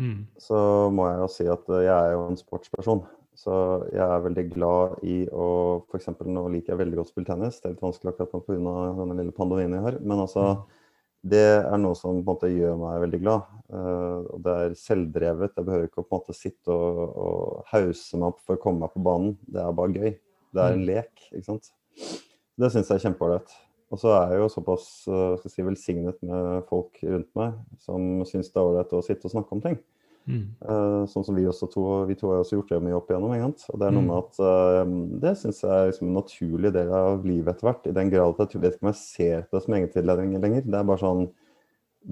Mm. Så må jeg jo si at jeg er jo en sportsperson. Så jeg er veldig glad i å F.eks. nå liker jeg veldig godt å spille tennis. Det er litt vanskelig akkurat nå pga. denne lille pandemien jeg har. Men altså, mm. det er noe som på en måte gjør meg veldig glad. Uh, og det er selvdrevet. Jeg behøver ikke å på en måte sitte og, og hause meg opp for å komme meg på banen. Det er bare gøy. Det er en mm. lek, ikke sant. Det syns jeg er kjempeålreit. Og så er jeg jo såpass uh, si, velsignet med folk rundt meg som syns det er ålreit å sitte og snakke om ting. Mm. Uh, sånn som vi også to, vi to har også gjort det mye opp igjennom. Og det er noe mm. med at uh, det syns jeg er liksom en naturlig del av livet etter hvert. I den grad at jeg vet ikke om jeg ser på det som egentillæring lenger. Det er bare sånn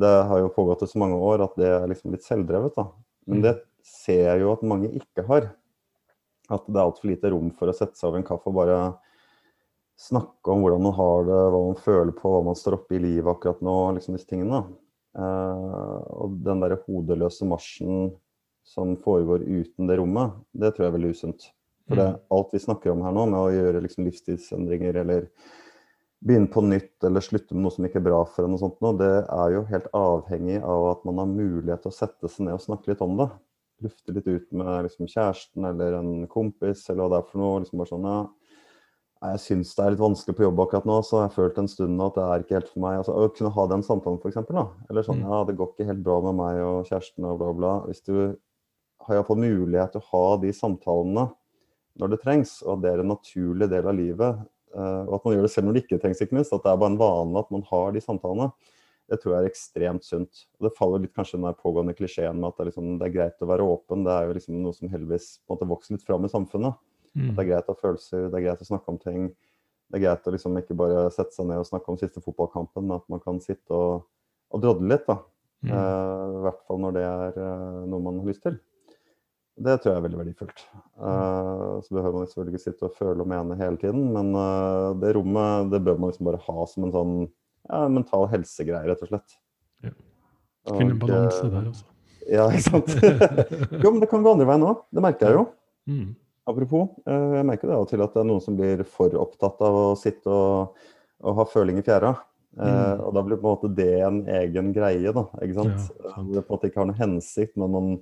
Det har jo pågått i så mange år at det er liksom litt selvdrevet. da. Men mm. det ser jeg jo at mange ikke har. At det er altfor lite rom for å sette seg over en kaffe og bare snakke om hvordan man har det, hva man føler på, hva man står oppe i livet akkurat nå. liksom disse tingene. Uh, og den der hodeløse marsjen som foregår uten det rommet, det tror jeg er veldig usunt. For det, mm. alt vi snakker om her nå, med å gjøre liksom livsstilsendringer eller begynne på nytt eller slutte med noe som ikke er bra for en, og sånt noe, det er jo helt avhengig av at man har mulighet til å sette seg ned og snakke litt om det. Lufte litt ut med liksom, kjæresten eller en kompis eller hva det er for noe. liksom bare sånn, ja, jeg syns det er litt vanskelig på jobb akkurat nå, så jeg har følt en stund at det er ikke helt for meg. Altså, å kunne ha den samtalen, f.eks. Eller sånn mm. ja, det går ikke helt bra med meg og kjæresten og bla, bla. Hvis du har iallfall mulighet til å ha de samtalene når det trengs, og at det er en naturlig del av livet, uh, og at man gjør det selv når det ikke trengs, ikke minst, at det er bare en vane at man har de samtalene, det tror jeg er ekstremt sunt. Og Det faller litt kanskje den der pågående klisjeen med at det er, liksom, det er, greit å være åpen. Det er jo liksom noe som heldigvis på en måte vokser litt fram i samfunnet. Mm. At det er greit å ha følelser, det er greit å snakke om ting. Det er greit å liksom ikke bare sette seg ned og snakke om siste fotballkampen, men at man kan sitte og, og drodle litt. da. Mm. Uh, I hvert fall når det er uh, noe man har lyst til. Det tror jeg er veldig verdifullt. Uh, så behøver man selvfølgelig ikke sitte og føle og mene hele tiden, men det rommet det bør man liksom bare ha som en sånn ja, mental helsegreie, rett og slett. Ja. Finne balanse der også. Ja, ikke sant. jo, men det kan gå andre veien òg. Det merker jeg jo. Mm. Apropos, eh, jeg merker det av og til at det er noen som blir for opptatt av å sitte og, og ha føling i fjæra. Eh, mm. og da blir på en måte det en egen greie, da. ikke sant? Ja, sant. det på en måte ikke har noen hensikt, men man,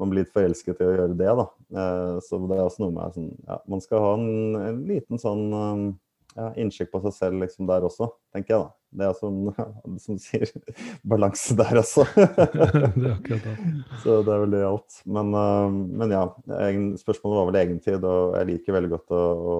man blir litt forelsket i å gjøre det. da. Eh, så det er også noe med sånn, ja, Man skal ha en, en liten sånn ja, innsjekk på seg selv liksom der også, tenker jeg da. Det er sånn, som sier, balanse der også. det er akkurat det. Så det er vel det alt. Men, uh, men ja, spørsmålet var vel egentid, og jeg liker veldig godt å, å,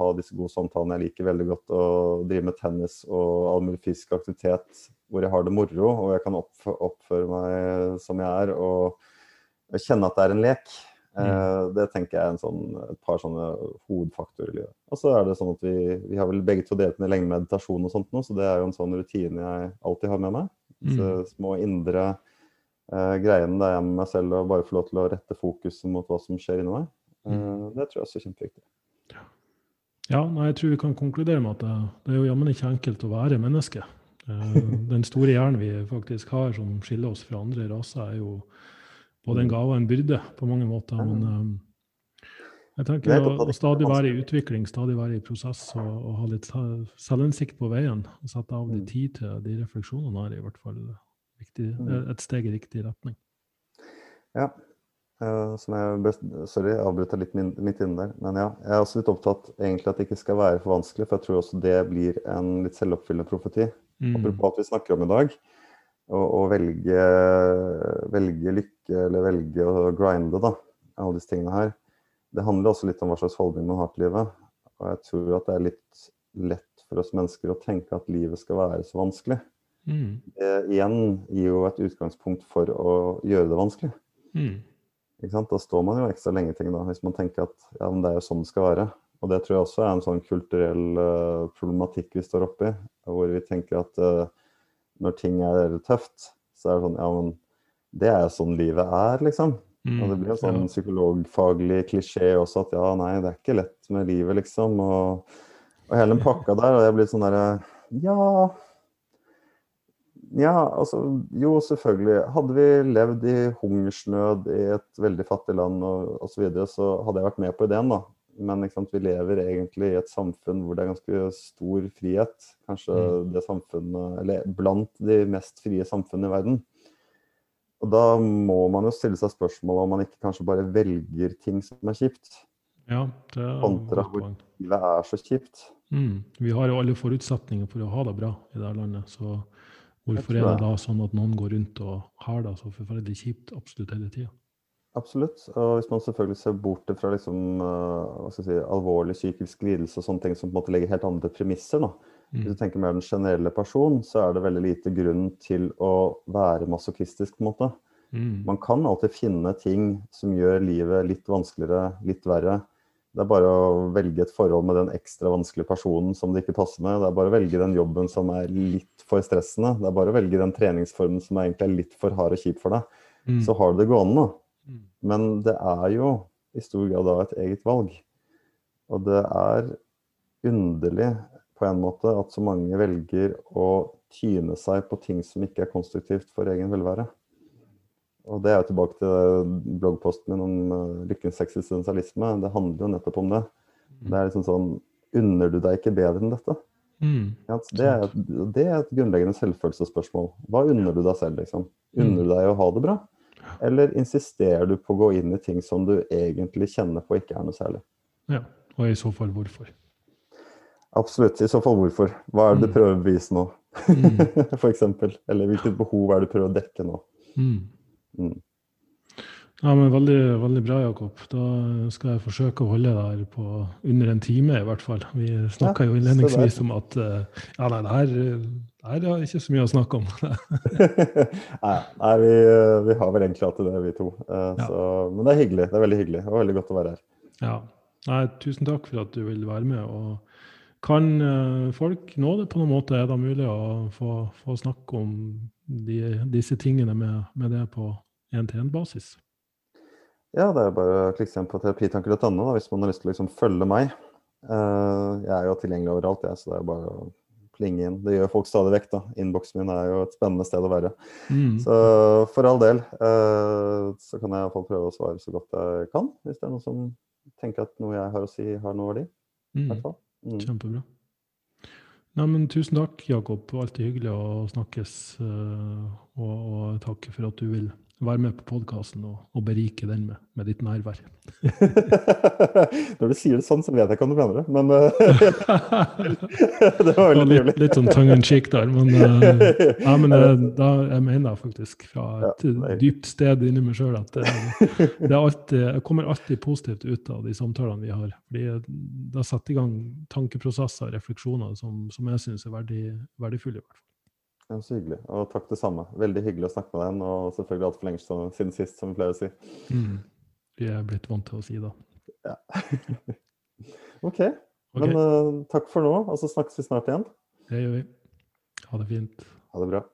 ha disse gode samtalene. Jeg liker veldig godt å drive med tennis og all mulig fysisk aktivitet hvor jeg har det moro, og jeg kan oppføre meg som jeg er, og kjenne at det er en lek. Mm. Eh, det tenker jeg er en sånn, et par sånne hovedfaktorer i livet. Og så er det sånn at vi, vi har vel begge to delt ned lenge meditasjon og sånt nå, så det er jo en sånn rutine jeg alltid har med meg. Så mm. små indre eh, greiene der jeg med meg selv og bare få lov til å rette fokuset mot hva som skjer inni meg. Mm. det tror jeg også er kjempeviktig. Ja, nei, jeg tror vi kan konkludere med at det, det er jo jammen ikke enkelt å være menneske. Den store hjernen vi faktisk har som skiller oss fra andre raser, er jo både en mm. gave og en byrde på mange måter. Men um, jeg tenker å, å, stadig være i utvikling, stadig være i prosess og, og ha litt selvinnsikt på veien. og Sette av litt mm. tid til de refleksjonene er i hvert fall viktig, et steg i riktig retning. Ja. Uh, som jeg, sorry, jeg avbryter litt midt inne der. Men ja, jeg er også litt opptatt egentlig at det ikke skal være for vanskelig, for jeg tror også det blir en litt selvoppfyllende profeti. Mm. Apropos at vi snakker om i dag. å velge, velge, lykke eller velge å grinde, da, alle disse tingene her, det handler også litt om hva slags holdning man har til livet. Og jeg tror at det er litt lett for oss mennesker å tenke at livet skal være så vanskelig. Mm. Det igjen gir jo et utgangspunkt for å gjøre det vanskelig. Mm. Da står man jo ekstra lenge ting da, hvis man tenker at ja, men det er jo sånn det skal være. Og det tror jeg også er en sånn kulturell uh, problematikk vi står oppi, hvor vi tenker at uh, når ting er tøft, så er det sånn Ja, men det er jo sånn livet er, liksom. Mm, og det blir jo sånn psykologfaglig klisjé også at ja, nei, det er ikke lett med livet, liksom. Og, og hele den pakka der. Og jeg blir sånn derre Ja. Ja, altså Jo, selvfølgelig. Hadde vi levd i hungersnød i et veldig fattig land og osv., så, videre, så hadde jeg vært med på ideen, da men sant, vi lever egentlig i et samfunn hvor det er ganske stor frihet. Kanskje mm. det samfunnet, eller blant de mest frie samfunnene i verden. Og da må man jo stille seg spørsmål om man ikke kanskje bare velger ting som er kjipt. Ja, det er Kontra hvor livet er så kjipt. Mm. Vi har jo alle forutsetninger for å ha det bra i det landet. Så hvorfor er det da sånn at noen går rundt og har det så forferdelig kjipt absolutt hele tida? Absolutt. Og hvis man selvfølgelig ser bort fra liksom, uh, si, alvorlig psykisk lidelse og sånne ting som på en måte legger helt andre premisser, da. Mm. hvis du tenker mer den generelle person, så er det veldig lite grunn til å være masochistisk. på en måte. Mm. Man kan alltid finne ting som gjør livet litt vanskeligere, litt verre. Det er bare å velge et forhold med den ekstra vanskelige personen som det ikke passer med. Det er bare å velge den jobben som er litt for stressende. Det er bare å velge den treningsformen som egentlig er litt for hard og kjip for deg. Mm. Så har du det gående. Mm. Men det er jo i stor grad da et eget valg. Og det er underlig på en måte at så mange velger å tyne seg på ting som ikke er konstruktivt for egen velvære. Og det er jo tilbake til bloggposten min om uh, lykkens eksistensialisme. Det handler jo nettopp om det. Det er liksom sånn Unner du deg ikke bedre enn dette? Mm. Ja, det, er, det, er, et grunnleggende selvfølelsesspørsmål. Hva unner du deg selv, liksom? Unner du deg å ha det bra? Eller insisterer du på å gå inn i ting som du egentlig kjenner på ikke er noe særlig? Ja, og i så fall hvorfor? Absolutt. I så fall hvorfor. Hva er det du mm. prøver å bevise nå, mm. f.eks.? Eller hvilket behov er det du prøver å dekke nå? Mm. Mm. Ja, men veldig, veldig bra, Jakob. Da skal jeg forsøke å holde deg på under en time, i hvert fall. Vi snakka ja, jo innledningsvis om at eh, ja, nei, det her, det her er ikke så mye å snakke om. nei, nei vi, vi, har vel egentlig hatt det, vi to. Ja. så, men det er hyggelig. Det er veldig hyggelig. Var veldig godt å være her. Ja. Nei, tusen takk for at du vil være med. og Kan uh, folk nå det på noen måte? Er det mulig å få, få snakke om de, disse tingene med, med det på én-til-én-basis? Ja, det er bare å klikke seg inn på terapitanker.no hvis man har lyst til å liksom følge meg. Uh, jeg er jo tilgjengelig overalt, jeg, så det er bare å plinge inn. Det gjør folk stadig vekk. da. Innboksen min er jo et spennende sted å være. Mm. Så for all del uh, så kan jeg iallfall prøve å svare så godt jeg kan, hvis det er noen som tenker at noe jeg har å si, har noe verdi. Mm. Mm. Kjempebra. Nei, tusen takk, Jakob. Alltid hyggelig å snakkes. Uh, og, og takk for at du vil være med på podkasten og, og, berike den med, med ditt nærvær. Når du sier det sånn, så vet jeg ikke om du mener det, men uh, Det var veldig trivelig. Litt, litt sånn tongue in cheek der, men, uh, ja, men uh, da, jeg mener faktisk fra et ja, dypt sted inni meg sjøl at det, det alltid, jeg kommer alltid positivt ut av de samtalene vi har. fordi Det har satt i gang tankeprosesser og refleksjoner som, som jeg syns er verdi, verdifulle. i hvert fall. Ja, så hyggelig. Og takk det samme. Veldig hyggelig å snakke med deg. Og selvfølgelig altfor lenge siden sist, som vi pleier å si. Mm. Vi er blitt vant til å si det. Ja. OK. okay. Men uh, takk for nå, og så snakkes vi snart igjen. Det gjør vi. Ha det fint. Ha det bra.